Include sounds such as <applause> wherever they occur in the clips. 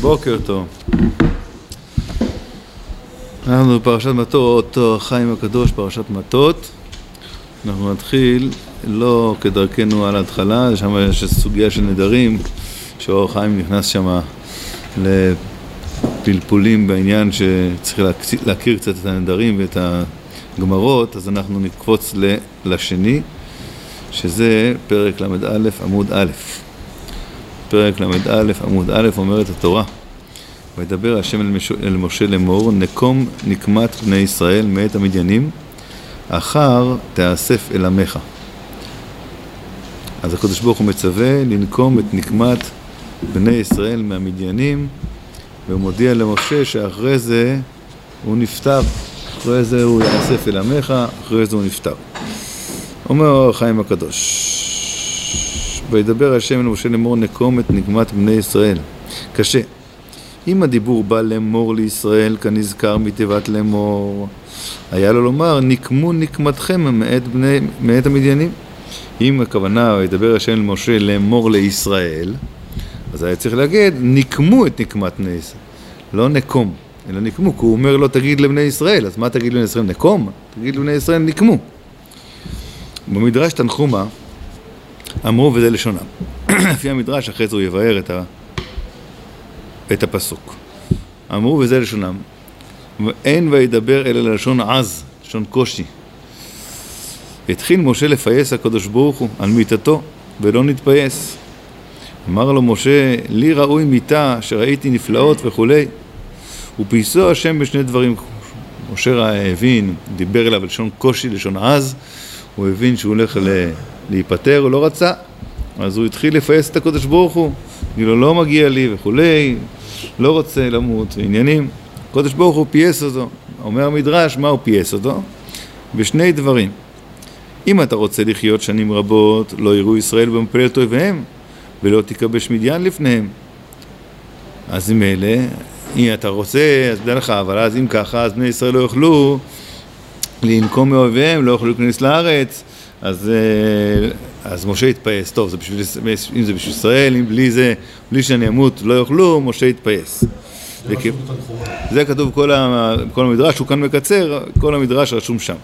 בוקר טוב. אנחנו בפרשת מטות, חיים הקדוש, פרשת מטות. אנחנו נתחיל לא כדרכנו על ההתחלה, שם יש סוגיה של נדרים, שאור חיים נכנס שם לפלפולים בעניין שצריך להכיר קצת את הנדרים ואת הגמרות, אז אנחנו נקפוץ לשני, שזה פרק ל"א עמוד א'. פרק ל"א עמוד א' אומרת התורה וידבר השם אל, מש... אל משה לאמור נקום נקמת בני ישראל מאת המדיינים אחר תאסף אל עמך. אז הקדוש ברוך הוא מצווה לנקום את נקמת בני ישראל מהמדיינים והוא מודיע למשה שאחרי זה הוא נפטר. אחרי זה הוא יאסף אל עמך אחרי זה הוא נפטר אומר החיים הקדוש וידבר השם אל משה לאמור נקום את נקמת בני ישראל. קשה. אם הדיבור בא לאמור לישראל כנזכר מתיבת לאמור, היה לו לומר נקמו נקמתכם מאת, בני, מאת המדיינים. אם הכוונה וידבר השם אל משה לאמור לישראל, אז היה צריך להגיד נקמו את נקמת בני ישראל, לא נקום, אלא נקמו, כי הוא אומר לא תגיד לבני ישראל, אז מה תגיד לבני ישראל? נקום? תגיד לבני ישראל נקמו. במדרש תנחומה אמרו וזה לשונם. <clears throat> לפי המדרש, אחרי זה הוא יבאר את, ה... את הפסוק. אמרו וזה לשונם. אין וידבר אלא ללשון עז, לשון קושי. התחיל משה לפייס הקדוש ברוך הוא על מיתתו, ולא נתפייס. אמר לו משה, לי ראוי מיתה שראיתי נפלאות וכולי. ופייסו השם בשני דברים. משה הבין, דיבר אליו לשון קושי, לשון עז, הוא הבין שהוא הולך ל... להיפטר, הוא לא רצה, אז הוא התחיל לפייס את הקדוש ברוך הוא, כאילו לו לא מגיע לי וכולי, לא רוצה למות, ועניינים. הקדוש ברוך הוא פייס אותו, אומר המדרש, מה הוא פייס אותו? בשני דברים. אם אתה רוצה לחיות שנים רבות, לא יראו ישראל במפלת אויביהם, ולא תכבש מדיין לפניהם. אז אלה, אם אתה רוצה, אז תדע לך, אבל אז אם ככה, אז בני ישראל לא יוכלו לנקום מאויביהם, לא יוכלו להיכנס לארץ, אז, אה, אז משה התפייס, טוב, זה בשביל, אם זה בשביל ישראל, אם בלי זה, בלי שאני אמות לא יאכלו, משה התפייס. זה, וכי, זה כתוב כל, ה, כל המדרש, הוא כאן מקצר, כל המדרש רשום שם.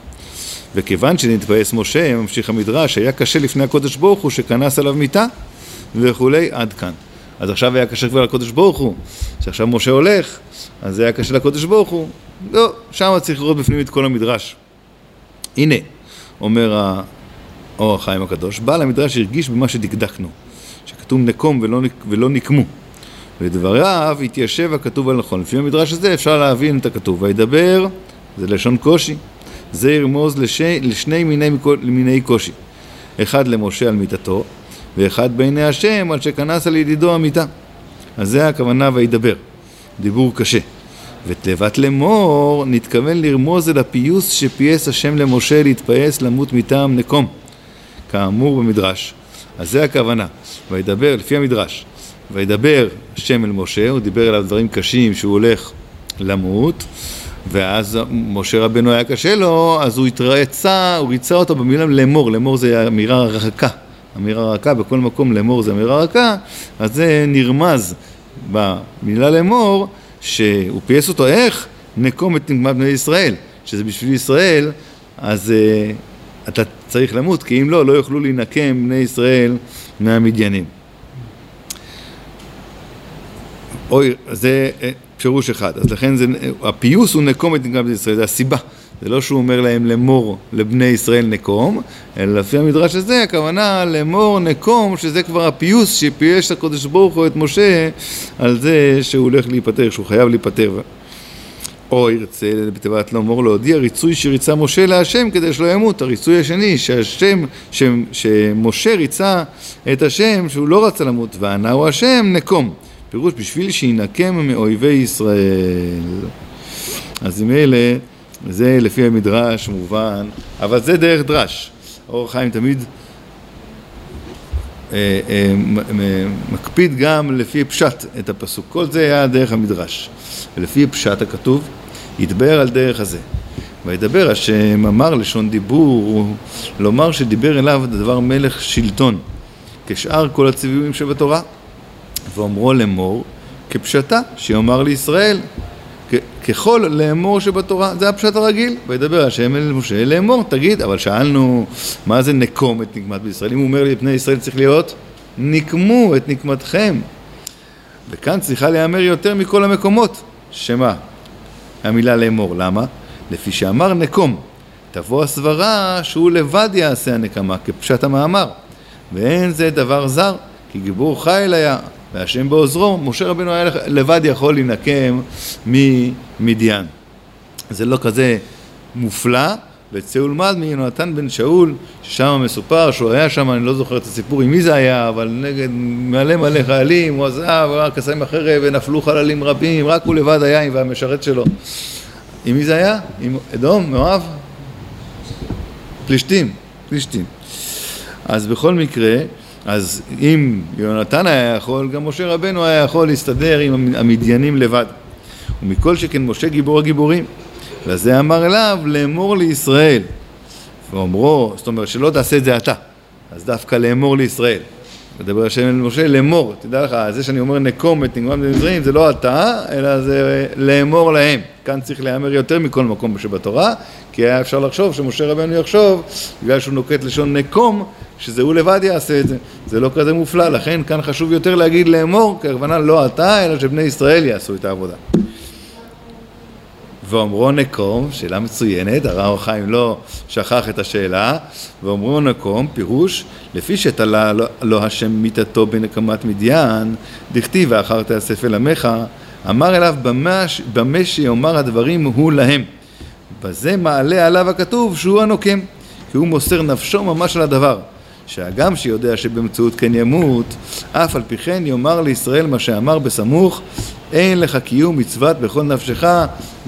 וכיוון שנתפייס משה, ממשיך המדרש, היה קשה לפני הקודש ברוך הוא שכנס עליו מיתה וכולי, עד כאן. אז עכשיו היה קשה כבר לקודש ברוך הוא, שעכשיו משה הולך, אז זה היה קשה לקודש ברוך הוא. לא, שם צריך לראות בפנים את כל המדרש. הנה, אומר אור החיים הקדוש, בעל המדרש הרגיש במה שדקדקנו, שכתוב נקום ולא, ולא נקמו. ולדבריו התיישב הכתוב על נכון. לפי המדרש הזה אפשר להבין את הכתוב. וידבר, זה לשון קושי. זה ירמוז לשי, לשני מיני, מיני קושי. אחד למשה על מיתתו, ואחד בעיני השם על שכנס על ידידו המיתה. אז זה הכוונה וידבר. דיבור קשה. ותיבת לאמור נתכוון לרמוז אל הפיוס שפייס השם למשה להתפייס למות מטעם נקום. כאמור במדרש. אז זה הכוונה. וידבר, לפי המדרש, וידבר השם אל משה, הוא דיבר אליו דברים קשים שהוא הולך למות, ואז משה רבנו היה קשה לו, אז הוא התרצה, הוא ריצה אותו במילה לאמור, לאמור זה אמירה רכה, אמירה רכה, בכל מקום לאמור זה אמירה רכה, אז זה נרמז במילה לאמור, שהוא פייס אותו איך? נקום את נקמת בני ישראל, שזה בשביל ישראל, אז uh, אתה צריך למות, כי אם לא, לא יוכלו להינקם בני ישראל מהמדיינים. אוי, זה אה, פירוש אחד. אז לכן זה, הפיוס הוא נקום את נקמת בני ישראל, זה הסיבה. זה לא שהוא אומר להם לאמור לבני ישראל נקום, אלא לפי המדרש הזה הכוונה לאמור נקום, שזה כבר הפיוס שפייש הקודש ברוך הוא את משה על זה שהוא הולך להיפטר, שהוא חייב להיפטר. או ירצה בתיבת לאמור להודיע ריצוי שריצה משה להשם כדי שלא ימות. הריצוי השני, שהשם, ש, שמשה ריצה את השם שהוא לא רצה למות, וענה הוא השם נקום. פירוש בשביל שינקם מאויבי ישראל. אז אם אלה זה לפי המדרש מובן, אבל זה דרך דרש. אור החיים תמיד אה, אה, מקפיד גם לפי פשט את הפסוק. כל זה היה דרך המדרש. ולפי פשט הכתוב, ידבר על דרך הזה. וידבר השם אמר לשון דיבור, לומר שדיבר אליו דבר מלך שלטון, כשאר כל הציוויים שבתורה. ואומרו לאמור כפשטה, שיאמר לישראל, ככל לאמור שבתורה, זה הפשט הרגיל, וידבר השם אל משה לאמור, תגיד, אבל שאלנו מה זה נקום את נקמת בישראל, אם הוא אומר לי פני ישראל צריך להיות נקמו את נקמתכם. וכאן צריכה להיאמר יותר מכל המקומות, שמה? המילה לאמור, למה? לפי שאמר נקום, תבוא הסברה שהוא לבד יעשה הנקמה, כפשט המאמר. ואין זה דבר זר, כי גיבור חיל היה והשם בעוזרו, משה רבנו היה לבד יכול להינקם ממדיין. זה לא כזה מופלא, וצא ולמד מיונתן בן שאול, ששם מסופר שהוא היה שם, אני לא זוכר את הסיפור עם מי זה היה, אבל נגד מלא מלא חיילים, הוא עזב, רק עשה עם החרב ונפלו חללים רבים, רק הוא לבד היה עם המשרת שלו. עם מי זה היה? עם אדום, מואב? פלישתים, פלישתים. אז בכל מקרה, אז אם יונתן היה יכול, גם משה רבנו היה יכול להסתדר עם המדיינים לבד. ומכל שכן משה גיבור הגיבורים. לזה אמר אליו לאמור לישראל. ואומרו, זאת אומרת שלא תעשה את זה אתה, אז דווקא לאמור לישראל. מדבר השם אל משה, לאמור, תדע לך, זה שאני אומר נקום את נגמם במצרים, זה לא אתה, אלא זה לאמור להם. כאן צריך להיאמר יותר מכל מקום שבתורה, כי היה אפשר לחשוב שמשה רבנו יחשוב, בגלל שהוא נוקט לשון נקום, שזה הוא לבד יעשה את זה. זה לא כזה מופלא, לכן כאן חשוב יותר להגיד לאמור, כי הכוונה לא אתה, אלא שבני ישראל יעשו את העבודה. ואומרו נקום, שאלה מצוינת, הרב חיים לא שכח את השאלה, ואומרו נקום, פירוש, לפי שתלה לו, לו השם מיתתו בנקמת מדיין, דכתיב ואחר תאסף אל עמך, אמר אליו במה שיאמר הדברים הוא להם. בזה מעלה עליו הכתוב שהוא הנוקם, כי הוא מוסר נפשו ממש על הדבר. שהגם שיודע שבאמצעות כן ימות, אף על פי כן יאמר לישראל מה שאמר בסמוך, אין לך קיום מצוות בכל נפשך,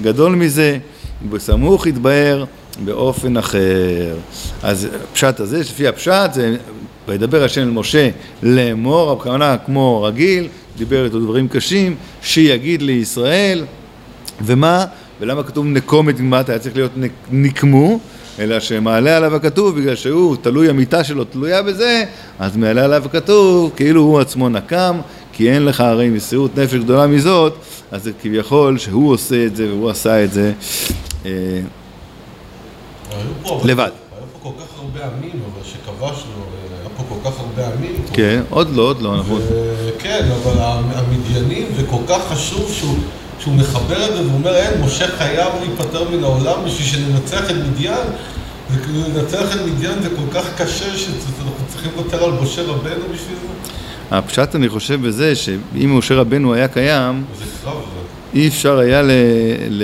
גדול מזה, ובסמוך יתבהר באופן אחר. אז הפשט הזה, לפי הפשט, זה וידבר השם אל משה לאמור, הכוונה כמו רגיל, דיבר איתו דברים קשים, שיגיד לישראל, ומה? ולמה כתוב נקום את נקמת, היה צריך להיות נקמו, אלא שמעלה עליו הכתוב, בגלל שהוא תלוי המיטה שלו תלויה בזה, אז מעלה עליו הכתוב, כאילו הוא עצמו נקם, כי אין לך הרי מסירות נפש גדולה מזאת, אז זה כביכול שהוא עושה את זה והוא עשה את זה אה, לבד. היו פה כל כך הרבה עמים, אבל שכבשנו, היה פה כל כך הרבה עמים. כן, עוד לא, עוד לא, נכון. כן, אבל המדיינים, זה כל כך חשוב שהוא... שהוא מחבר את זה ואומר, אין, משה חייב להיפטר מן העולם בשביל שננצח את מדיין. לנצח את מדיין זה כל כך קשה שאנחנו צריכים לוותר על משה רבנו בשביל זה. הפשט אני חושב בזה שאם משה רבנו היה קיים, אי אפשר היה ל... ל...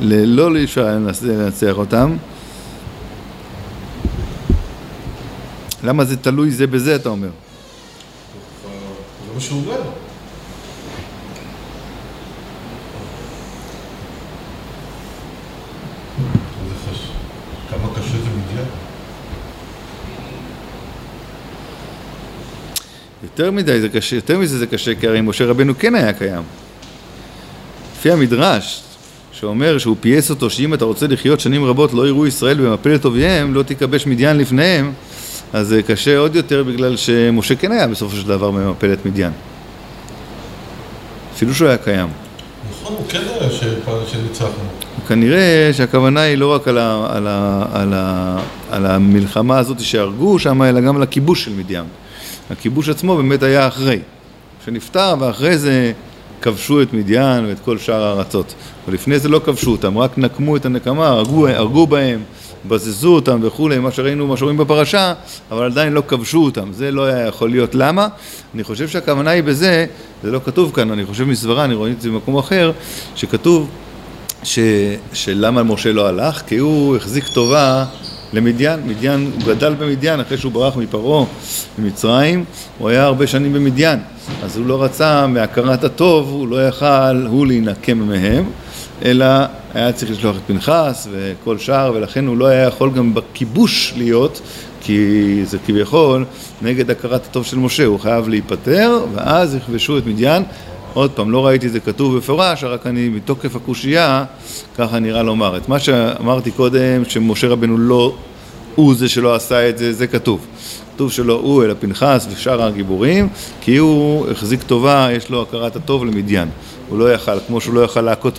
ל... לא אי אפשר היה לנצח אותם. למה זה תלוי זה בזה אתה אומר? זה מה שהוא אומר. יותר מדי זה קשה, יותר מזה זה קשה, כי הרי משה רבנו כן היה קיים. לפי המדרש, שאומר שהוא פייס אותו שאם אתה רוצה לחיות שנים רבות לא יראו ישראל במפלת אויביהם, לא תכבש מדיין לפניהם, אז זה קשה עוד יותר בגלל שמשה כן היה בסופו של דבר במפלת מדיין. אפילו שהוא היה קיים. נכון, הוא כן היה שניצחנו. כנראה שהכוונה היא לא רק על, ה, על, ה, על, ה, על המלחמה הזאת שהרגו שם, אלא גם על הכיבוש של מדיין. הכיבוש עצמו באמת היה אחרי, שנפטר ואחרי זה כבשו את מדיין ואת כל שאר הארצות. ולפני זה לא כבשו אותם, רק נקמו את הנקמה, הרגו, הרגו בהם, בזזו אותם וכולי, מה שראינו, מה שרואים בפרשה, אבל עדיין לא כבשו אותם. זה לא היה יכול להיות. למה? אני חושב שהכוונה היא בזה, זה לא כתוב כאן, אני חושב מסברה, אני רואה את זה במקום אחר, שכתוב ש, שלמה משה לא הלך? כי הוא החזיק טובה למדיין, מדיין, הוא גדל במדיין אחרי שהוא ברח מפרעה ממצרים, הוא היה הרבה שנים במדיין, אז הוא לא רצה מהכרת הטוב, הוא לא יכל הוא להינקם מהם, אלא היה צריך לשלוח את פנחס וכל שאר, ולכן הוא לא היה יכול גם בכיבוש להיות, כי זה כביכול נגד הכרת הטוב של משה, הוא חייב להיפטר, ואז יכבשו את מדיין. עוד פעם, לא ראיתי את זה כתוב במפורש, רק אני מתוקף הקושייה, ככה נראה לומר. את מה שאמרתי קודם, שמשה רבנו לא הוא זה שלא עשה את זה, זה כתוב. כתוב שלא הוא, אלא פנחס ושאר הגיבורים, כי הוא החזיק טובה, יש לו הכרת הטוב למדיין. הוא לא יכל, כמו שהוא לא יכל להכות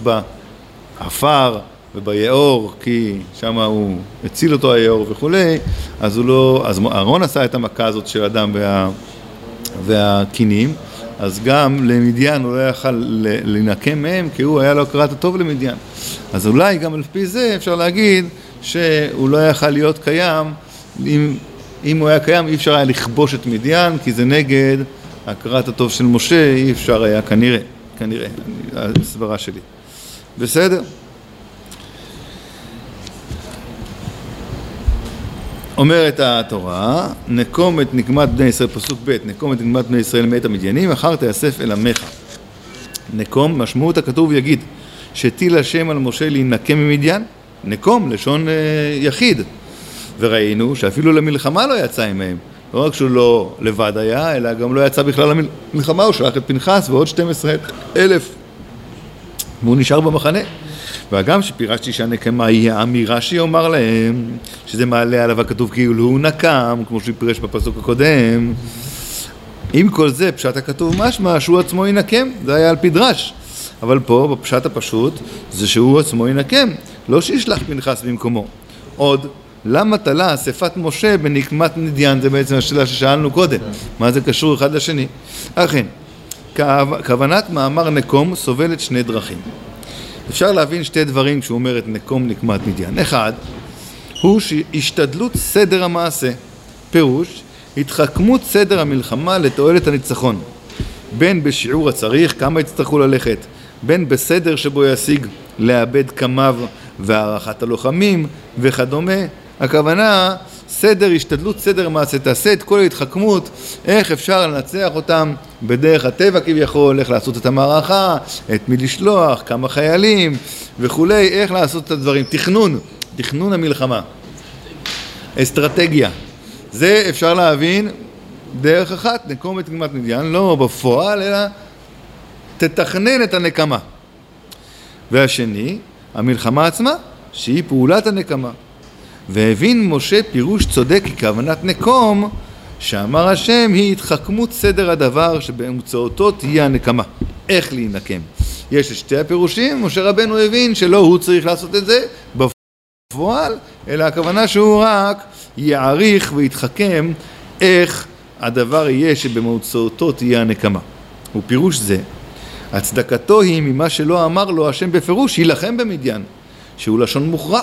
בעפר וביאור, כי שם הוא הציל אותו היאור וכולי, אז הוא לא, אז אהרון עשה את המכה הזאת של אדם וה, והקינים, אז גם למדיין הוא לא יכל לנקם מהם, כי הוא היה לו הכרת הטוב למדיין. אז אולי גם על פי זה אפשר להגיד שהוא לא יכל להיות קיים, אם, אם הוא היה קיים אי אפשר היה לכבוש את מדיין, כי זה נגד הכרת הטוב של משה, אי אפשר היה כנראה, כנראה, הסברה שלי. בסדר? אומרת התורה, נקום את נקמת בני ישראל, פסוק ב', נקום את נקמת בני ישראל מאת המדיינים, אחר תאסף אל עמך. נקום, משמעות הכתוב יגיד, שטיל השם על משה להינקם ממדיין, נקום, לשון אה, יחיד. וראינו שאפילו למלחמה לא יצא עמהם. לא רק שהוא לא לבד היה, אלא גם לא יצא בכלל למלחמה, הוא שלח את פנחס ועוד 12 אלף. והוא נשאר במחנה. והגם שפירשתי שהנקמה היא האמירה שיאמר להם, שזה מעלה עליו הכתוב כאילו הוא נקם, כמו שהוא פירש בפסוק הקודם. עם כל זה, פשט הכתוב משמע שהוא עצמו ינקם, זה היה על פי דרש. אבל פה, בפשט הפשוט, זה שהוא עצמו ינקם, לא שישלח פנחס במקומו. עוד, למה תלה אספת משה בנקמת נדיין? זה בעצם השאלה ששאלנו קודם. מה זה קשור אחד לשני? אכן, כוונת מאמר נקום סובלת שני דרכים. אפשר להבין שתי דברים כשהוא אומר את נקום נקמת מדיין. אחד, הוא השתדלות סדר המעשה. פירוש, התחכמות סדר המלחמה לתועלת הניצחון. בין בשיעור הצריך, כמה יצטרכו ללכת, בין בסדר שבו ישיג לאבד קמיו והערכת הלוחמים וכדומה. הכוונה, סדר, השתדלות סדר מעשה, תעשה את כל ההתחכמות, איך אפשר לנצח אותם בדרך הטבע כביכול, איך לעשות את המערכה, את מי לשלוח, כמה חיילים וכולי, איך לעשות את הדברים. תכנון, תכנון המלחמה. אסטרטגיה. זה אפשר להבין דרך אחת, נקום את נקמת מדיין, לא בפועל, אלא תתכנן את הנקמה. והשני, המלחמה עצמה, שהיא פעולת הנקמה. והבין משה פירוש צודק ככוונת נקום, שאמר השם היא התחכמות סדר הדבר שבאמצעותו תהיה הנקמה. איך להינקם. יש את שתי הפירושים, משה רבנו הבין שלא הוא צריך לעשות את זה בפועל, אלא הכוונה שהוא רק יעריך ויתחכם איך הדבר יהיה שבאמצעותו תהיה הנקמה. ופירוש זה, הצדקתו היא ממה שלא אמר לו השם בפירוש, יילחם במדיין, שהוא לשון מוכרע.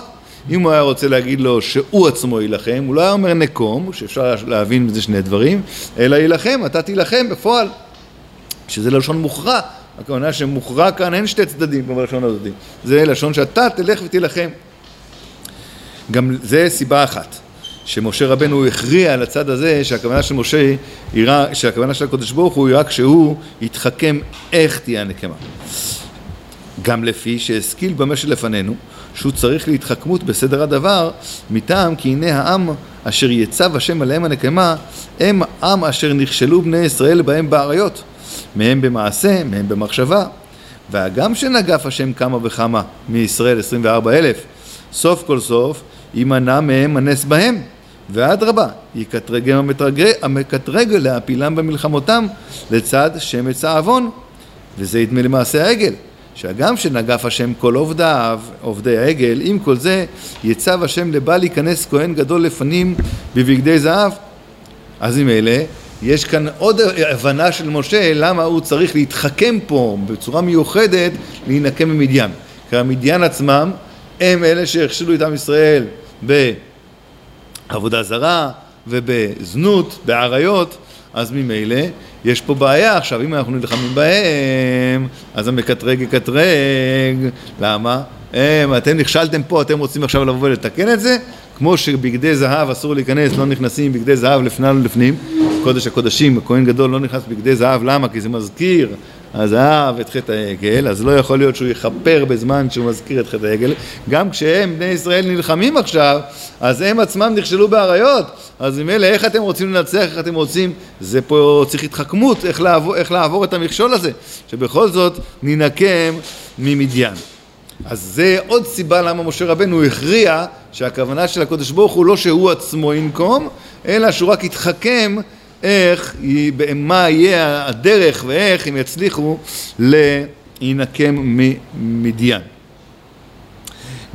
אם הוא היה רוצה להגיד לו שהוא עצמו יילחם, הוא לא היה אומר נקום, שאפשר להבין מזה שני דברים, אלא יילחם, אתה תילחם בפועל, שזה לשון מוכרע. הכוונה שמוכרע כאן אין שתי צדדים כמו בלשון הזאת, זה לשון שאתה תלך ותילחם. גם זה סיבה אחת. שמשה רבנו הכריע על הצד הזה שהכוונה של משה רק, שהכוונה של הקדוש ברוך הוא רק שהוא יתחכם איך תהיה הנקמה. גם לפי שהשכיל במה שלפנינו שהוא צריך להתחכמות בסדר הדבר מטעם כי הנה העם אשר יצב השם עליהם הנקמה הם עם אשר נכשלו בני ישראל בהם באריות מהם במעשה, מהם במחשבה. והגם שנגף השם כמה וכמה מישראל עשרים וארבע אלף סוף כל סוף יימנע מהם הנס בהם ואדרבה, יקטרגם המקטרג להפילם במלחמותם לצד שמץ העוון, וזה ידמה למעשה העגל, שהגם שנגף השם כל עובדיו, עובדי העגל, עם כל זה יצב השם לבל להיכנס כהן גדול לפנים בבגדי זהב. אז אלה, יש כאן עוד הבנה של משה למה הוא צריך להתחכם פה בצורה מיוחדת להינקם ממדיין. כי המדיין עצמם הם אלה שהכשילו את עם ישראל ב... עבודה זרה ובזנות, בעריות, אז ממילא יש פה בעיה. עכשיו, אם אנחנו נלחמים בהם, אז המקטרג יקטרג. למה? הם, אתם נכשלתם פה, אתם רוצים עכשיו לבוא ולתקן את זה? כמו שבגדי זהב אסור להיכנס, לא נכנסים בגדי זהב לפני ולפנים, קודש הקודשים, הכהן גדול לא נכנס בגדי זהב, למה? כי זה מזכיר הזהב את חטא העגל, אז לא יכול להיות שהוא יכפר בזמן שהוא מזכיר את חטא העגל. גם כשהם, בני ישראל, נלחמים עכשיו, אז הם עצמם נכשלו באריות. אז ממילא איך אתם רוצים לנצח, איך אתם רוצים, זה פה צריך התחכמות, איך לעבור, איך לעבור את המכשול הזה, שבכל זאת ננקם ממדיין. אז זה עוד סיבה למה משה רבנו הכריע שהכוונה של הקדוש ברוך הוא לא שהוא עצמו ינקום, אלא שהוא רק יתחכם איך, מה יהיה הדרך ואיך הם יצליחו להינקם ממדיין.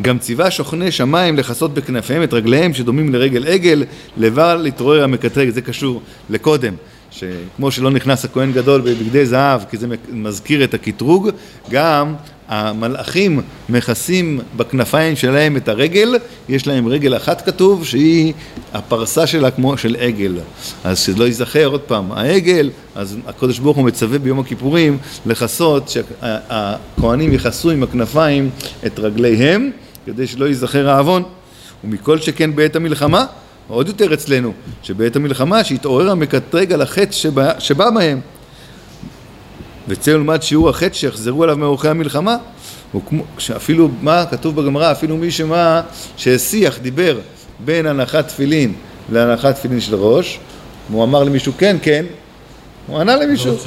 גם ציווה שוכני שמיים לכסות בכנפיהם את רגליהם שדומים לרגל עגל, לבל להתעורר המקטרג, זה קשור לקודם. שכמו שלא נכנס הכהן גדול בבגדי זהב, כי זה מזכיר את הקטרוג, גם המלאכים מכסים בכנפיים שלהם את הרגל, יש להם רגל אחת כתוב, שהיא הפרסה שלה כמו של עגל. אז שלא ייזכר עוד פעם, העגל, אז הקדוש ברוך הוא מצווה ביום הכיפורים לכסות, שהכהנים יכסו עם הכנפיים את רגליהם, כדי שלא ייזכר העוון. ומכל שכן בעת המלחמה, עוד יותר אצלנו, שבעת המלחמה שהתעורר המקטרג על החטא שבא, שבא בהם. וצא ולמד שיעור החטא שיחזרו עליו מאורחי המלחמה. וכמו, שאפילו, מה כתוב בגמרא, אפילו מי שמה, שהשיח, דיבר בין הנחת תפילין להנחת תפילין של ראש, הוא אמר למישהו כן, כן, הוא ענה למישהו, לא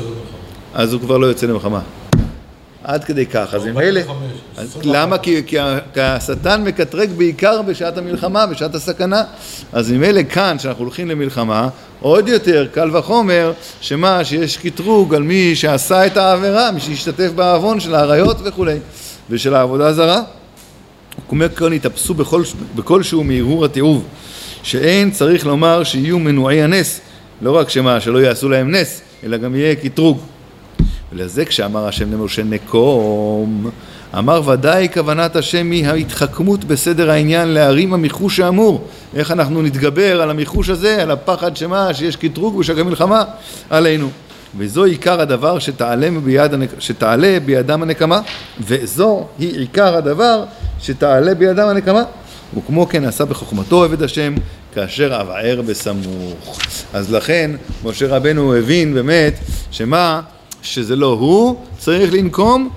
אז הוא כבר לא יוצא למלחמה. עד כדי כך. אז ממילא, למה? כי, כי, כי השטן מקטרג בעיקר בשעת המלחמה, בשעת הסכנה. אז ממילא כאן, כשאנחנו הולכים למלחמה, עוד יותר קל וחומר, שמה, שיש קטרוג על מי שעשה את העבירה, מי שהשתתף בעוון של האריות וכולי, ושל העבודה הזרה. אומר כאן יתאפסו בכל, בכלשהו מהרהור התיעוב, שאין צריך לומר שיהיו מנועי הנס, לא רק שמה, שלא יעשו להם נס, אלא גם יהיה קטרוג. ולזה כשאמר השם למשה נקום, אמר ודאי כוונת השם היא ההתחכמות בסדר העניין להרים המחוש האמור. איך אנחנו נתגבר על המחוש הזה, על הפחד שמה, שיש קטרוג ושגה מלחמה עלינו. וזו עיקר הדבר שתעלה, ביד, שתעלה בידם הנקמה, וזו היא עיקר הדבר שתעלה בידם הנקמה. וכמו כן עשה בחוכמתו עבד השם, כאשר אבער בסמוך. אז לכן משה רבנו הבין באמת שמה שזה לא הוא צריך לנקום,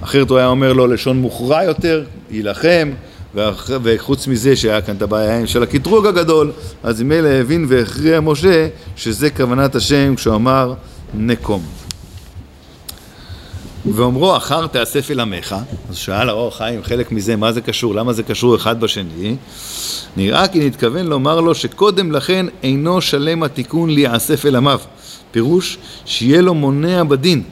אחרת הוא היה אומר לו לשון מוכרע יותר, יילחם, וחוץ מזה שהיה כאן את הבעיה של הקטרוג הגדול, אז אלה הבין והכריע משה שזה כוונת השם כשהוא אמר נקום. ואומרו אחר תאסף אל עמך, אז שאל האור חיים חלק מזה מה זה קשור, למה זה קשור אחד בשני, נראה כי נתכוון לומר לו שקודם לכן אינו שלם התיקון להיאסף אל עמיו. פירוש שיהיה לו מונע בדין,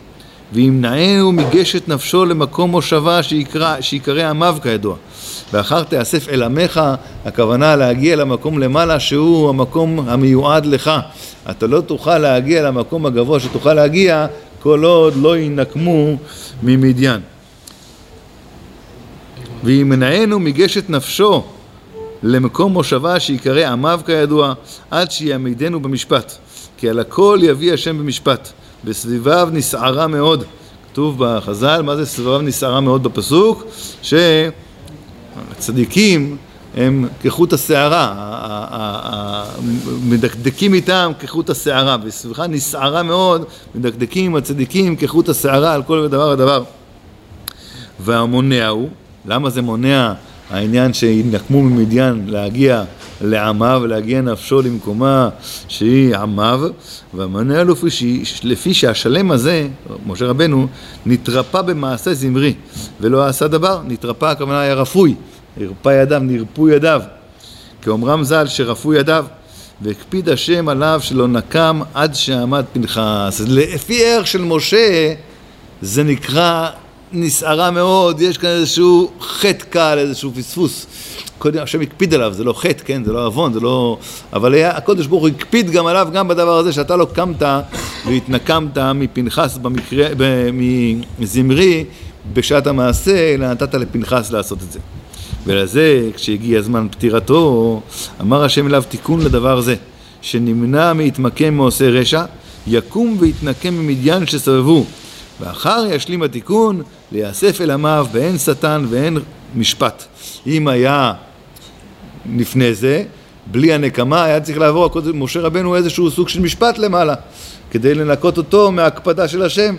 וימנענו מגשת נפשו למקום מושבה שיקרא, שיקרא עמיו כידוע. ואחר תאסף אל עמך, הכוונה להגיע למקום למעלה שהוא המקום המיועד לך. אתה לא תוכל להגיע למקום הגבוה שתוכל להגיע כל עוד לא ינקמו ממדיין. וימנענו מגשת נפשו למקום מושבה שיקרא עמיו כידוע, עד שיעמידנו במשפט. כי על הכל יביא השם במשפט. בסביביו נסערה מאוד. כתוב בחז"ל, מה זה סביביו נסערה מאוד בפסוק? שהצדיקים הם כחוט השערה, מדקדקים איתם כחוט השערה, וסביבך נסערה מאוד, מדקדקים עם הצדיקים כחוט השערה על כל דבר ודבר. והמונע הוא, למה זה מונע העניין שינקמו ממדיין להגיע לעמיו ולהגיע נפשו למקומה שהיא עמיו והמענה לפי, לפי שהשלם הזה, משה רבנו, נתרפא במעשה זמרי ולא עשה דבר, נתרפא הכוונה היה רפוי, הרפא ידיו, נרפו ידיו כאומרם ז"ל שרפו ידיו והקפיד השם עליו שלא נקם עד שעמד פנחס. לפי ערך של משה זה נקרא נסערה מאוד, יש כאן איזשהו חטא קל, איזשהו פספוס. קודם השם הקפיד עליו, זה לא חטא, כן, זה לא עוון, זה לא... אבל היה, הקודש ברוך הוא הקפיד גם עליו, גם בדבר הזה, שאתה לא קמת והתנקמת מפנחס במקרה, מזמרי בשעת המעשה, אלא נתת לפנחס לעשות את זה. ולזה, כשהגיע זמן פטירתו, אמר השם אליו תיקון לדבר זה, שנמנע מהתמקם מעושה רשע, יקום ויתנקם ממדיין שסבבו. ואחר ישלים התיקון, להיאסף אל עמיו באין שטן ואין משפט. אם היה לפני זה, בלי הנקמה, היה צריך לעבור משה רבנו איזשהו סוג של משפט למעלה, כדי לנקות אותו מההקפדה של השם.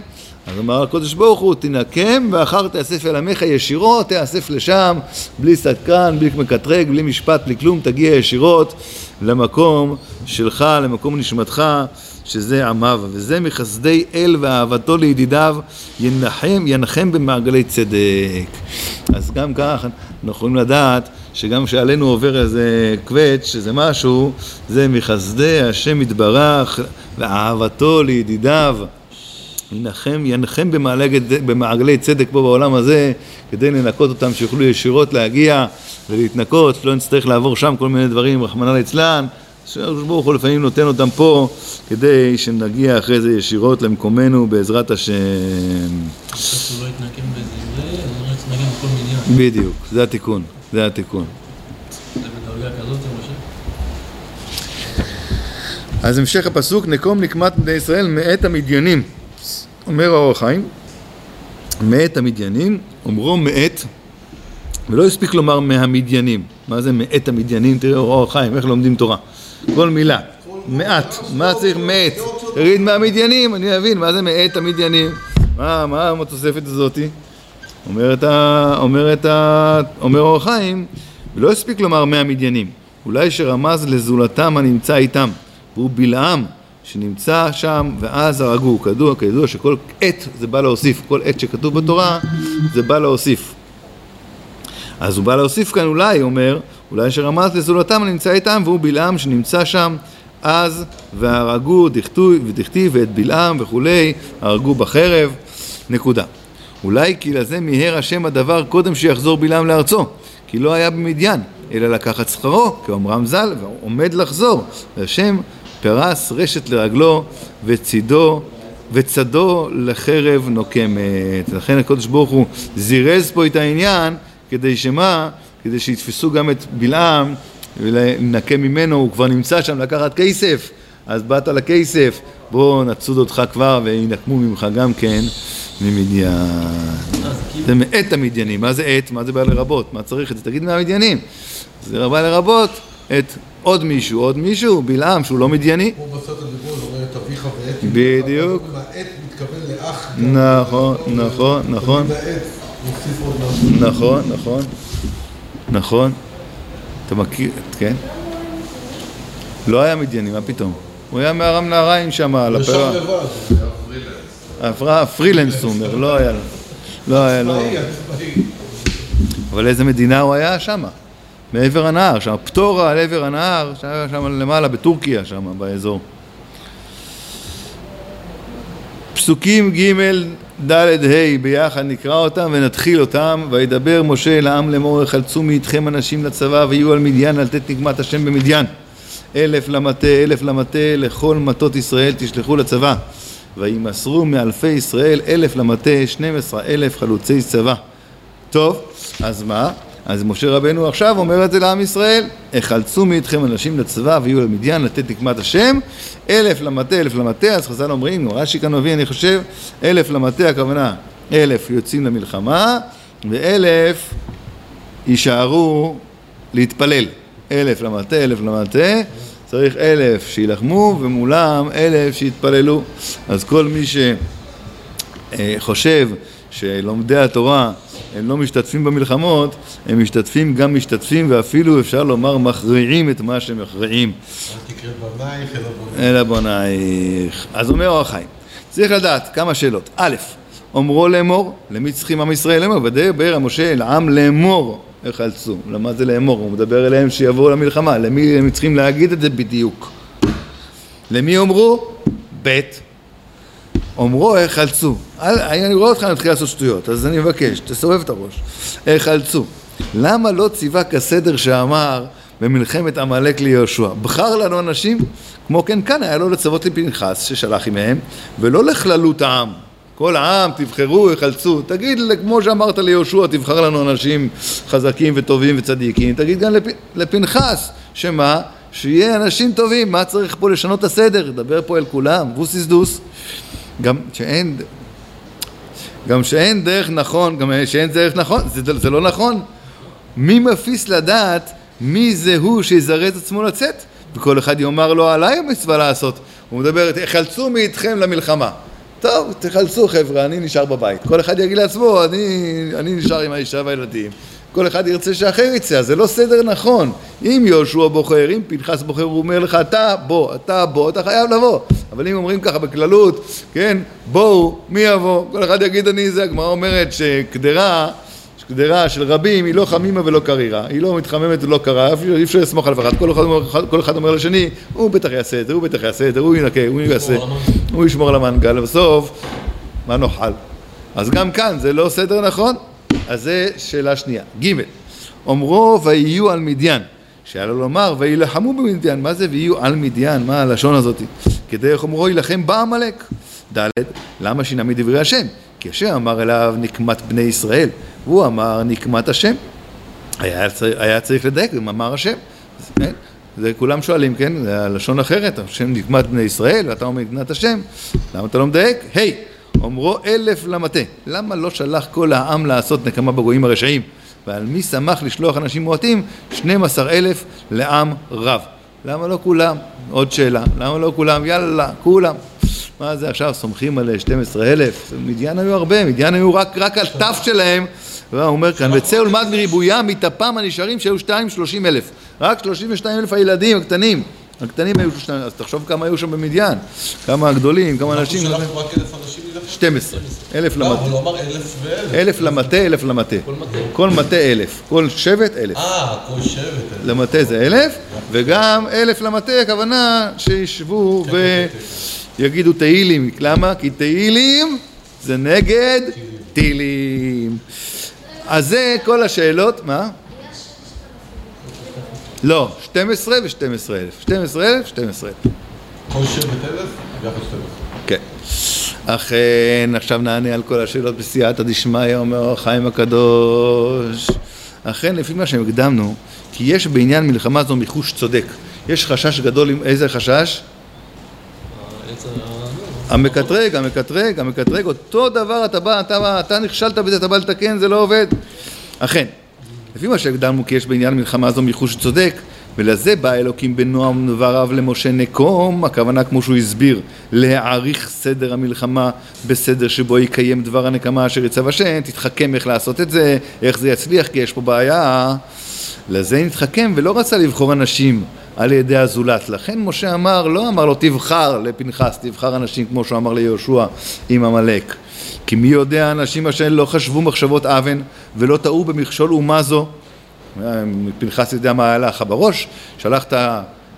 אז אמר הקדוש ברוך הוא, תנקם ואחר תאסף אל עמך ישירות, תאסף לשם, בלי סדקן, בלי מקטרג, בלי משפט, בלי כלום, תגיע ישירות למקום שלך, למקום נשמתך, שזה עמיו. וזה מחסדי אל ואהבתו לידידיו, ינחם, ינחם במעגלי צדק. אז גם כך אנחנו יכולים לדעת שגם כשעלינו עובר איזה קווץ', איזה משהו, זה מחסדי השם יתברך ואהבתו לידידיו. ינחם, ינחם במעגלי, במעגלי צדק פה בעולם הזה כדי לנקות אותם שיוכלו ישירות להגיע ולהתנקות, שלא נצטרך לעבור שם כל מיני דברים, רחמנא ליצלן שהקדוש ברוך הוא לפעמים נותן אותם פה כדי שנגיע אחרי זה ישירות למקומנו בעזרת השם. לא לא בדיוק, זה התיקון, זה התיקון. אז המשך הפסוק, נקום נקמת בני ישראל מאת המדיינים. אומר האור החיים, מאת המדיינים, אומרו מאת, ולא הספיק לומר מהמדיינים. מה זה מאת המדיינים? תראה אור החיים, איך לומדים תורה. כל מילה. מעט. מה צריך מאת? תגיד מהמדיינים, אני אבין, מה זה מאת המדיינים? מה, מה התוספת הזאתי? אומרת ה... אומרת ה... אומר אור החיים, ולא הספיק לומר מהמדיינים. אולי שרמז לזולתם הנמצא איתם. והוא בלעם שנמצא שם ואז הרגו. כדוע, כידוע שכל עת זה בא להוסיף, כל עת שכתוב בתורה זה בא להוסיף. אז הוא בא להוסיף כאן אולי, אומר, אולי שרמז לזולתם הנמצא איתם והוא בלעם שנמצא שם אז והרגו דכתיב ואת בלעם וכולי, הרגו בחרב, נקודה. אולי כי לזה מיהר השם הדבר קודם שיחזור בלעם לארצו, כי לא היה במדיין, אלא לקחת שכרו, כאומרם ז"ל, ועומד לחזור. והשם פרס רשת לרגלו וצידו וצדו לחרב נוקמת. לכן הקדוש ברוך הוא זירז פה את העניין כדי שמה? כדי שיתפסו גם את בלעם ולנקה ממנו, הוא כבר נמצא שם לקחת כסף, אז באת לכסף, בוא נצוד אותך כבר וינקמו ממך גם כן ממדיין. זה מאת המדיינים, מה זה עת? מה זה בא לרבות? מה צריך את זה? תגיד מהמדיינים. זה בא לרבות את עוד מישהו, עוד מישהו, בלעם שהוא לא מדייני. כמו בסרט הדיבור, אומר את אביך ועת. בדיוק. העט מתכוון לאח. נכון, נכון, נכון. נכון, נכון, נכון. אתה מכיר, כן? לא היה מדייני, מה פתאום? הוא היה מארם נהריים שם, על הפרעה. ישב לבד. פרילנס הוא אומר, לא היה לו. לא היה לו. אבל איזה מדינה הוא היה שם? מעבר הנהר, שם פטורה על עבר הנהר, שהיה שם למעלה בטורקיה, שם באזור. פסוקים ג' ד' ה' ביחד נקרא אותם ונתחיל אותם. וידבר משה אל העם לאמור יחלצו מאיתכם אנשים לצבא ויהיו על מדיין על תת נקמת השם במדיין. אלף למטה אלף למטה לכל מטות ישראל תשלחו לצבא. וימסרו מאלפי ישראל אלף למטה שנים עשרה אלף חלוצי צבא. טוב, אז מה? אז משה רבנו עכשיו אומר את זה לעם ישראל, החלצו מאיתכם אנשים לצבא ויהיו למדיין לתת נקמת השם, אלף למטה, אלף למטה, אז חז"ל אומרים, רש"י כאן מביא, אני חושב, אלף למטה, הכוונה, אלף יוצאים למלחמה, ואלף יישארו להתפלל. אלף למטה, אלף למטה, צריך אלף שילחמו, ומולם אלף שיתפללו. אז כל מי שחושב שלומדי התורה הם לא משתתפים במלחמות, הם משתתפים גם משתתפים ואפילו אפשר לומר מכריעים את מה שהם מכריעים. אל תקרא בנייך אלא בנייך. אלא בונייך. אז אומר אור החיים, צריך לדעת כמה שאלות. א', אומרו לאמור, למי צריכים עם ישראל לאמור? ודבר המשה אל העם לאמור, איך אלצו? למה זה לאמור? הוא מדבר אליהם שיבואו למלחמה, למי הם צריכים להגיד את זה בדיוק? למי אומרו? ב', אומרו החלצו. אני רואה אותך מתחיל לעשות שטויות, אז אני מבקש, תסובב את הראש. החלצו. למה לא ציווה כסדר שאמר במלחמת עמלק ליהושע? בחר לנו אנשים, כמו כן כאן היה לו לצוות לפנחס ששלח עמהם, ולא לכללות העם. כל העם תבחרו, יחלצו. תגיד, כמו שאמרת ליהושע, תבחר לנו אנשים חזקים וטובים וצדיקים. תגיד גם לפ... לפנחס, שמה? שיהיה אנשים טובים. מה צריך פה לשנות את הסדר? דבר פה אל כולם. ווסיס דוס. גם שאין, גם שאין דרך נכון, גם שאין דרך נכון, זה, זה לא נכון. מי מפיס לדעת מי זה הוא שיזרז עצמו לצאת? וכל אחד יאמר לו עליי המצווה לעשות. הוא מדבר, חלצו מאיתכם למלחמה. טוב, תחלצו חבר'ה, אני נשאר בבית. כל אחד יגיד לעצמו, אני, אני נשאר עם האישה והילדים. כל אחד ירצה שאחר יצא, זה לא סדר נכון. אם יהושע בוחר, אם פנחס בוחר, הוא אומר לך, אתה בוא, אתה בוא, אתה חייב לבוא. אבל אם אומרים ככה בכללות, כן, בואו, מי יבוא? כל אחד יגיד אני זה, הגמרא אומרת שקדרה, שקדרה של רבים היא לא חמימה ולא קרירה, היא לא מתחממת ולא קרה, אי אפשר לסמוך על אף אחד, כל אחד, אומר, כל אחד אומר לשני, הוא בטח יעשה את זה, הוא בטח יעשה את זה, הוא ינקה, הוא יעשה, הוא ישמור על המנגל, ובסוף, מה נאכל? אז גם כאן זה לא סדר נכון, אז זה שאלה שנייה. ג' אומרו ויהיו על מדיין, שהיה לו לומר וילחמו במדיין, מה זה ויהיו על מדיין, מה הלשון הזאת? כדי איך אומרו יילחם בעמלק. ד' למה שינה מדברי השם? כי השם אמר אליו נקמת בני ישראל, והוא אמר נקמת השם. היה, צריך, היה צריך לדייק במאמר השם. אז, כן? זה כולם שואלים, כן? זה הלשון אחרת, השם נקמת בני ישראל, ואתה אומר נקמת השם, למה אתה לא מדייק? היי! Hey, אומרו אלף למטה. למה לא שלח כל העם לעשות נקמה בגויים הרשעים? ועל מי שמח לשלוח אנשים מועטים? 12 אלף לעם רב. למה לא כולם? עוד שאלה. למה לא כולם? יאללה, כולם. מה זה עכשיו, סומכים על 12 אלף? מדיין היו הרבה, מדיין היו רק, רק על תף שלהם. הוא אומר כאן, וצא ולמד מריבוים, מטפם הנשארים שהיו 2 30 אלף. רק 32 אלף הילדים הקטנים. הקטנים היו שניים, אז תחשוב כמה היו שם במדיין, כמה הגדולים, כמה אנשים. אנחנו שלחנו רק אלף אנשים מלך. 12, אלף לא, למטה. אבל הוא אמר אלף ואלף. אלף למטה, אלף למטה. כל מטה. כל מטה אלף. כל שבט אלף. אה, כל שבט. אלף. למטה זה אלף, וגם אלף למטה, הכוונה שישבו ויגידו תהילים. למה? כי תהילים זה נגד טילים. אז זה כל השאלות, מה? לא, 12 ו-12 אלף. 12 אלף, 12 אלף. כל שבט אלף, ביחד שתי אלף. כן. אכן, עכשיו נענה על כל השאלות בסייעתא דשמיא, אומר החיים הקדוש. אכן, לפי מה שהקדמנו, כי יש בעניין מלחמה זו מיחוש צודק. יש חשש גדול, עם איזה חשש? המקטרג, המקטרג, המקטרג, אותו דבר אתה בא, אתה, בא, אתה נכשלת בזה, אתה בא לתקן, זה לא עובד. אכן, לפי מה שהקדמנו כי יש בעניין מלחמה זו מיחוש צודק, ולזה בא אלוקים בנועם דבריו למשה נקום, הכוונה כמו שהוא הסביר, להעריך סדר המלחמה בסדר שבו יקיים דבר הנקמה אשר יצב השם, תתחכם איך לעשות את זה, איך זה יצליח, כי יש פה בעיה. לזה נתחכם ולא רצה לבחור אנשים על ידי הזולת. לכן משה אמר, לא אמר לו תבחר לפנחס, תבחר אנשים כמו שהוא אמר ליהושע עם עמלק. כי מי יודע אנשים אשר לא חשבו מחשבות אוון ולא טעו במכשול אומה זו. פנחס יודע מה היה לך בראש, שלחת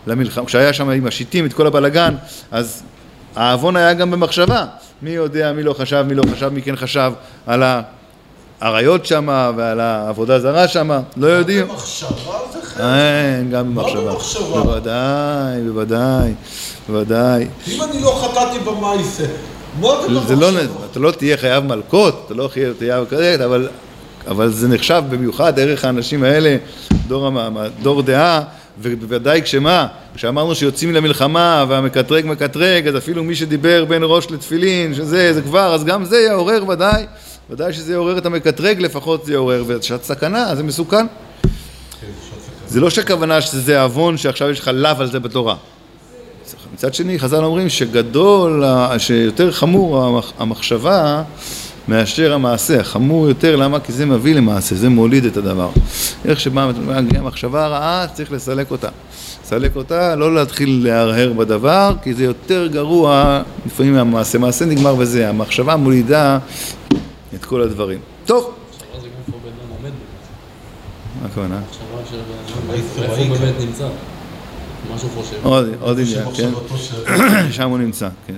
למלחמה, כשהיה שם עם השיטים את כל הבלגן, אז העוון היה גם במחשבה. מי יודע, מי לא חשב, מי לא חשב, מי כן חשב על האריות שם ועל העבודה זרה שם, לא יודעים. במחשבה זה חלק. אין, גם לא במחשבה. בוודאי, בוודאי, בוודאי. אם אני לא חטאתי במעשה, זה לא? אתה לא תהיה חייב מלקות, אתה לא תהיה חייב כזה, אבל, אבל זה נחשב במיוחד ערך האנשים האלה, דור, דור דעה, ובוודאי כשמה, כשאמרנו שיוצאים למלחמה והמקטרג מקטרג, אז אפילו מי שדיבר בין ראש לתפילין, שזה, זה כבר, אז גם זה יעורר ודאי, ודאי שזה יעורר את המקטרג לפחות זה יעורר, ושעת סכנה, זה מסוכן. זה לא שהכוונה שזה עוון שעכשיו יש לך לאו על זה בתורה. מצד שני, חז"ל אומרים שגדול, שיותר חמור המח- המחשבה מאשר המעשה. חמור יותר, למה? כי זה מביא למעשה, זה מוליד את הדבר. איך שבאה המחשבה הרעה, צריך לסלק אותה. לסלק אותה, לא להתחיל להרהר בדבר, כי זה יותר גרוע לפעמים מהמעשה. מעשה נגמר בזה, המחשבה מולידה את כל הדברים. טוב. מה הכוונה? איפה הוא. באמת נמצא. מה שהוא חושב. עוד, עניין, כן? <clears throat> שם הוא נמצא, כן.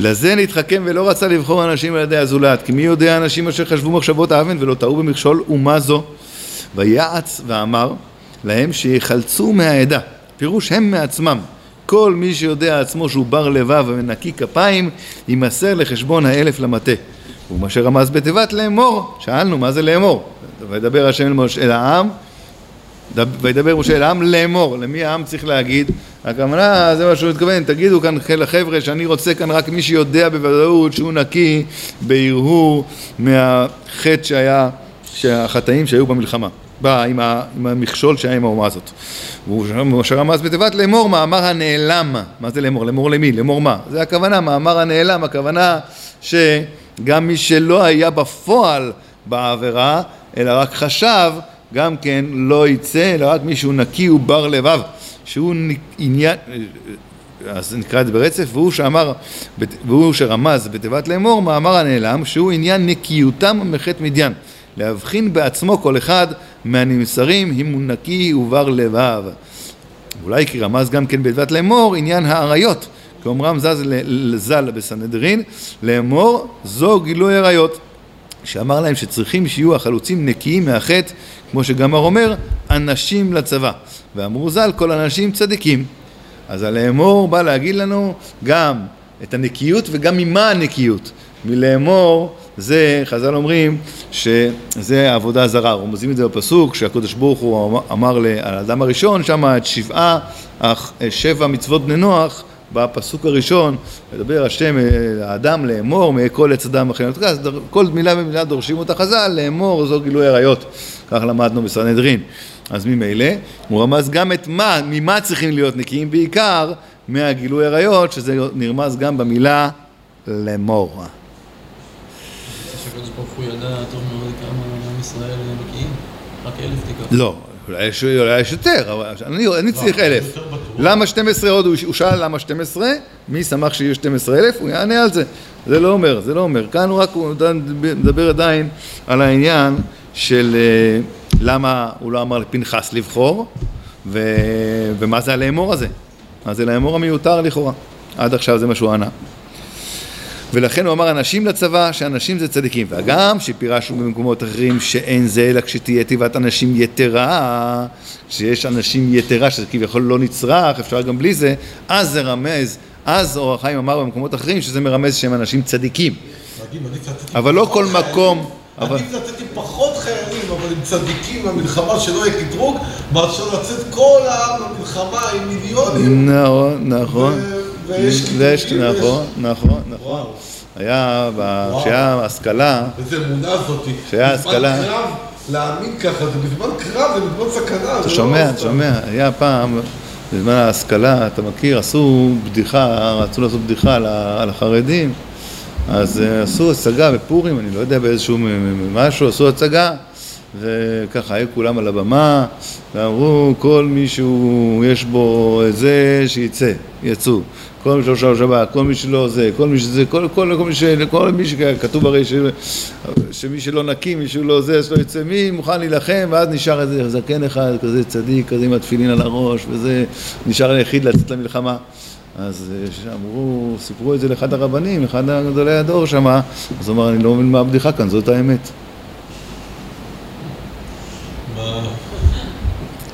לזה נתחכם ולא רצה לבחור אנשים על ידי הזולת, כי מי יודע אנשים אשר חשבו מחשבות אוון ולא טעו במכשול אומה זו. ויעץ ואמר להם שיחלצו מהעדה, פירוש הם מעצמם. כל מי שיודע עצמו שהוא בר לבב ונקי כפיים, יימסר לחשבון האלף למטה. ומה שרמז בתיבת לאמור, שאלנו מה זה לאמור? וידבר השם אל העם, וידבר משה אל העם לאמור, למי העם צריך להגיד? הכוונה, זה מה שהוא מתכוון, תגידו כאן לחבר'ה שאני רוצה כאן רק מי שיודע בוודאות שהוא נקי בהרהור מהחטא שהיה, שהחטאים שהיו במלחמה. בא עם, ה, עם המכשול שהיה עם האומה הזאת. ומשה רמז בתיבת לאמור מאמר הנעלם. מה זה לאמור? לאמור למי? לאמור מה? זה הכוונה, מאמר הנעלם, הכוונה שגם מי שלא היה בפועל בעבירה, אלא רק חשב, גם כן לא יצא, אלא רק מישהו נקי ובר לבב, שהוא עניין, אז נקרא את זה ברצף, והוא שאמר, והוא שרמז בתיבת לאמור, מאמר הנעלם, שהוא עניין נקיותם מחטא מדיין. להבחין בעצמו כל אחד מהנמסרים אם הוא נקי ובר לבב. אולי כי רמז גם כן בתיבת לאמור עניין האריות, כאומרם זז ז"ל בסנהדרין, לאמור זו גילוי עריות. שאמר להם שצריכים שיהיו החלוצים נקיים מהחטא, כמו שגמר אומר, אנשים לצבא. ואמרו ז"ל, כל אנשים צדיקים. אז הלאמור בא להגיד לנו גם את הנקיות וגם ממה הנקיות. מלאמור זה, חז"ל אומרים, שזה עבודה זרה. רומזים את זה בפסוק, שהקדוש ברוך הוא אמר על האדם הראשון, שם את שבעה, שבע מצוות בני נוח, בפסוק הראשון, מדבר השם האדם לאמור מכל עץ אדם אחרי אז כל מילה ומילה דורשים אותה חז"ל, לאמור זו גילוי עריות, כך למדנו בסנהדרין. אז ממילא, הוא רמז גם את מה, ממה צריכים להיות נקיים בעיקר, מהגילוי עריות, שזה נרמז גם במילה לאמור. לא, אולי יש, אולי יש יותר, אבל אני, אני צריך אלף. יותר בטוח. למה 12 עוד, הוא שאל למה 12, מי שמח שיהיו 12 אלף, הוא יענה על זה. זה לא אומר, זה לא אומר. כאן הוא רק הוא מדבר עדיין על העניין של אה, למה הוא לא אמר לפנחס לבחור, ו, ומה זה הלאמור הזה. מה זה לאמור המיותר לכאורה. עד עכשיו זה מה שהוא ענה. ולכן הוא אמר אנשים לצבא, שאנשים זה צדיקים. וגם שפירשנו במקומות אחרים שאין זה אלא כשתהיה תיבת אנשים יתרה, כשיש אנשים יתרה שזה כביכול לא נצרך, אפשר גם בלי זה, אז זה רמז, אז אור החיים אמר במקומות אחרים שזה מרמז שהם אנשים צדיקים. אבל לא כל. מקום, אבל- אני נתתי פחות חיילים, אבל הם צדיקים במלחמה שלא יהיה קטרוג, מאשר לצאת כל העם למלחמה עם מיליונים. נכון, נכון. ויש נכון, נכון, נכון. וואו. היה. כשהיה השכלה, איזה אמונה זאתי. שהיה בזמן השכלה- קרב, להאמין ככה, זה בזמן קרב, זה בזמן סכנה. אתה זה שומע, לא אתה. שומע, היה פעם, בזמן ההשכלה, אתה מכיר, עשו בדיחה, רצו לעשות בדיחה על החרדים, אז אה, עשו הצגה בפורים, אני לא יודע באיזשהו משהו, עשו הצגה, וככה היו כולם על הבמה, ואמרו, כל מי שהוא, יש בו זה, שיצא, יצאו. כל מי שלא שואל שבת, כל מי שלא זה, כל מי שזה, כל, כל, כל מי ש... כל מי שכתוב הרי ש, שמי שלא נקי, מי שהוא לא זה, שלא יצא, מי מוכן להילחם, ואז נשאר איזה זקן אחד, כזה צדיק, כזה עם התפילין על הראש, וזה, נשאר היחיד לצאת למלחמה. אז אה, אמרו, סיפרו את זה לאחד הרבנים, אחד גדולי הדור שמה, אז הוא אמר, אני לא מבין מה הבדיחה כאן, זאת האמת.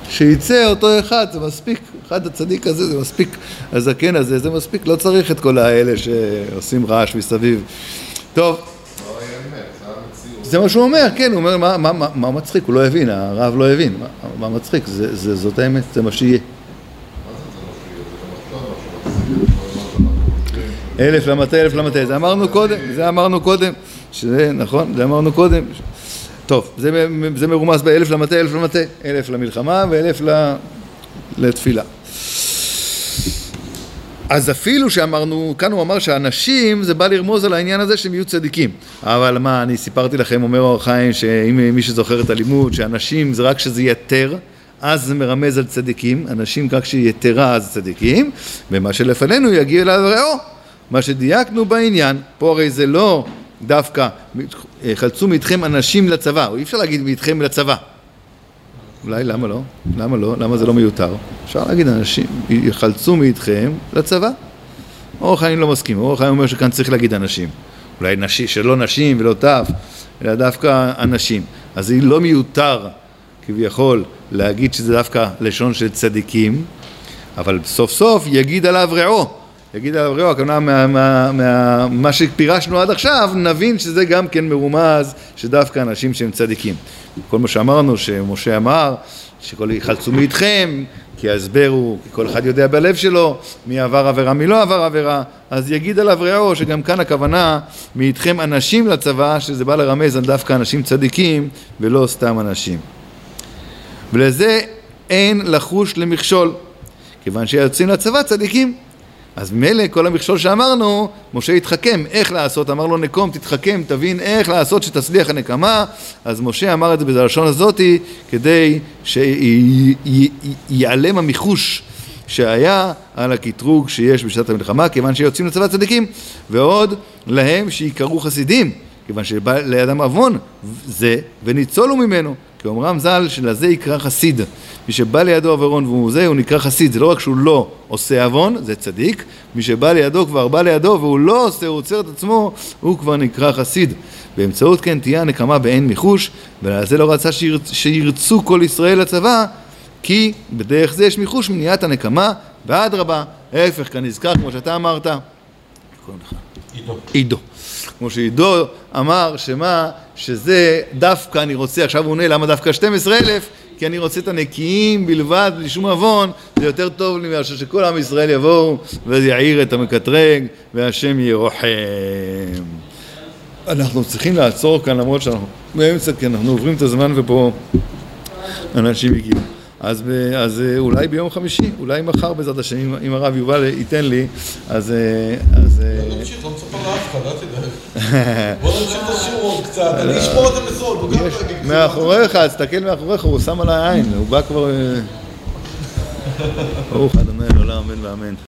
שיצא אותו אחד, זה מספיק, אחד הצדיק הזה, זה מספיק, הזקן הזה, זה מספיק, לא צריך את כל האלה שעושים רעש מסביב. טוב, זה מה שהוא אומר, כן, הוא אומר, מה, מה, מה, מה מצחיק? הוא לא הבין, הרב לא הבין, מה, מה מצחיק? זה, זה, זאת האמת, זה מה שיהיה. אלף למטה, אלף למטה, זה אמרנו קודם, זה אמרנו קודם, שזה נכון, זה אמרנו קודם. טוב, זה, זה מרומז באלף למטה, אלף למטה, אלף למלחמה ואלף ל- לתפילה. אז אפילו שאמרנו, כאן הוא אמר שאנשים, זה בא לרמוז על העניין הזה שהם יהיו צדיקים. אבל מה, אני סיפרתי לכם, אומר אור החיים, שאם מי שזוכר את הלימוד, שאנשים זה רק שזה יתר, אז זה מרמז על צדיקים, אנשים רק שיתרה אז צדיקים, ומה שלפנינו יגיע אליו רעו. מה שדייקנו בעניין, פה הרי זה לא דווקא חלצו מאיתכם אנשים לצבא, או אי אפשר להגיד מאיתכם לצבא. אולי, למה לא? למה לא? למה זה לא מיותר? אפשר להגיד אנשים, יחלצו מאיתכם לצבא. אור החיים לא מסכים, אור החיים אומר שכאן צריך להגיד אנשים. אולי נשים, שלא נשים ולא טף, אלא דווקא אנשים. אז זה לא מיותר כביכול להגיד שזה דווקא לשון של צדיקים, אבל סוף סוף יגיד עליו רעו. יגיד עליו רעו, הכוונה מה, מה, מה, מה שפירשנו עד עכשיו, נבין שזה גם כן מרומז שדווקא אנשים שהם צדיקים. כל מה שאמרנו, שמשה אמר, שכל יחלצו מאיתכם, כי ההסבר הוא, כי כל אחד יודע בלב שלו מי עבר עבירה, מי לא עבר עבירה, אז יגיד עליו רעו, שגם כאן הכוונה מאיתכם אנשים לצבא, שזה בא לרמז על דווקא אנשים צדיקים ולא סתם אנשים. ולזה אין לחוש למכשול, כיוון שיוצאים לצבא צדיקים. אז ממילא כל המכשול שאמרנו, משה התחכם, איך לעשות, אמר לו נקום, תתחכם, תבין איך לעשות שתצליח הנקמה, אז משה אמר את זה בלשון הזאתי, כדי שיעלם המחוש שהיה על הקטרוג שיש בשעת המלחמה, כיוון שיוצאים לצבא צדיקים, ועוד להם שיקראו חסידים, כיוון שבא לידם עוון זה, וניצולו ממנו. כי אומרם ז"ל שלזה יקרא חסיד. מי שבא לידו עוורון והוא זה, הוא נקרא חסיד. זה לא רק שהוא לא עושה עוון, זה צדיק. מי שבא לידו כבר בא לידו והוא לא עושה, הוא עוצר את עצמו, הוא כבר נקרא חסיד. באמצעות כן תהיה הנקמה באין מיחוש, ועל זה לא רצה שירצ... שירצו כל ישראל לצבא, כי בדרך זה יש מיחוש מניעת הנקמה, ואדרבה, ההפך כנזכר, כמו שאתה אמרת. עידו. עידו. כמו שעידו אמר שמה, שזה דווקא אני רוצה, עכשיו הוא עונה למה דווקא 12 אלף? כי אני רוצה את הנקיים בלבד, בלי שום עוון, זה יותר טוב לי מאשר שכל עם ישראל יבואו ויעיר את המקטרג והשם ירוחם. אנחנו צריכים לעצור כאן למרות שאנחנו באמצע, כי אנחנו עוברים את הזמן ופה אנשים הגיעו. אז, ב, אז אה, אולי ביום חמישי, אולי מחר בעזרת השם, אם, אם הרב יובל ייתן לי, אז... אה, אז אה, לא נמשיך, לא מצפה לאף אחד, אל תדאג. בוא נמשיך את השיעור עוד קצת, אני אשמור את זה בסוד, לא. מאחוריך, תסתכל מאחוריך, הוא שם עליי עין, הוא בא כבר... ברוך אדוני לעולם, אמן ואמן.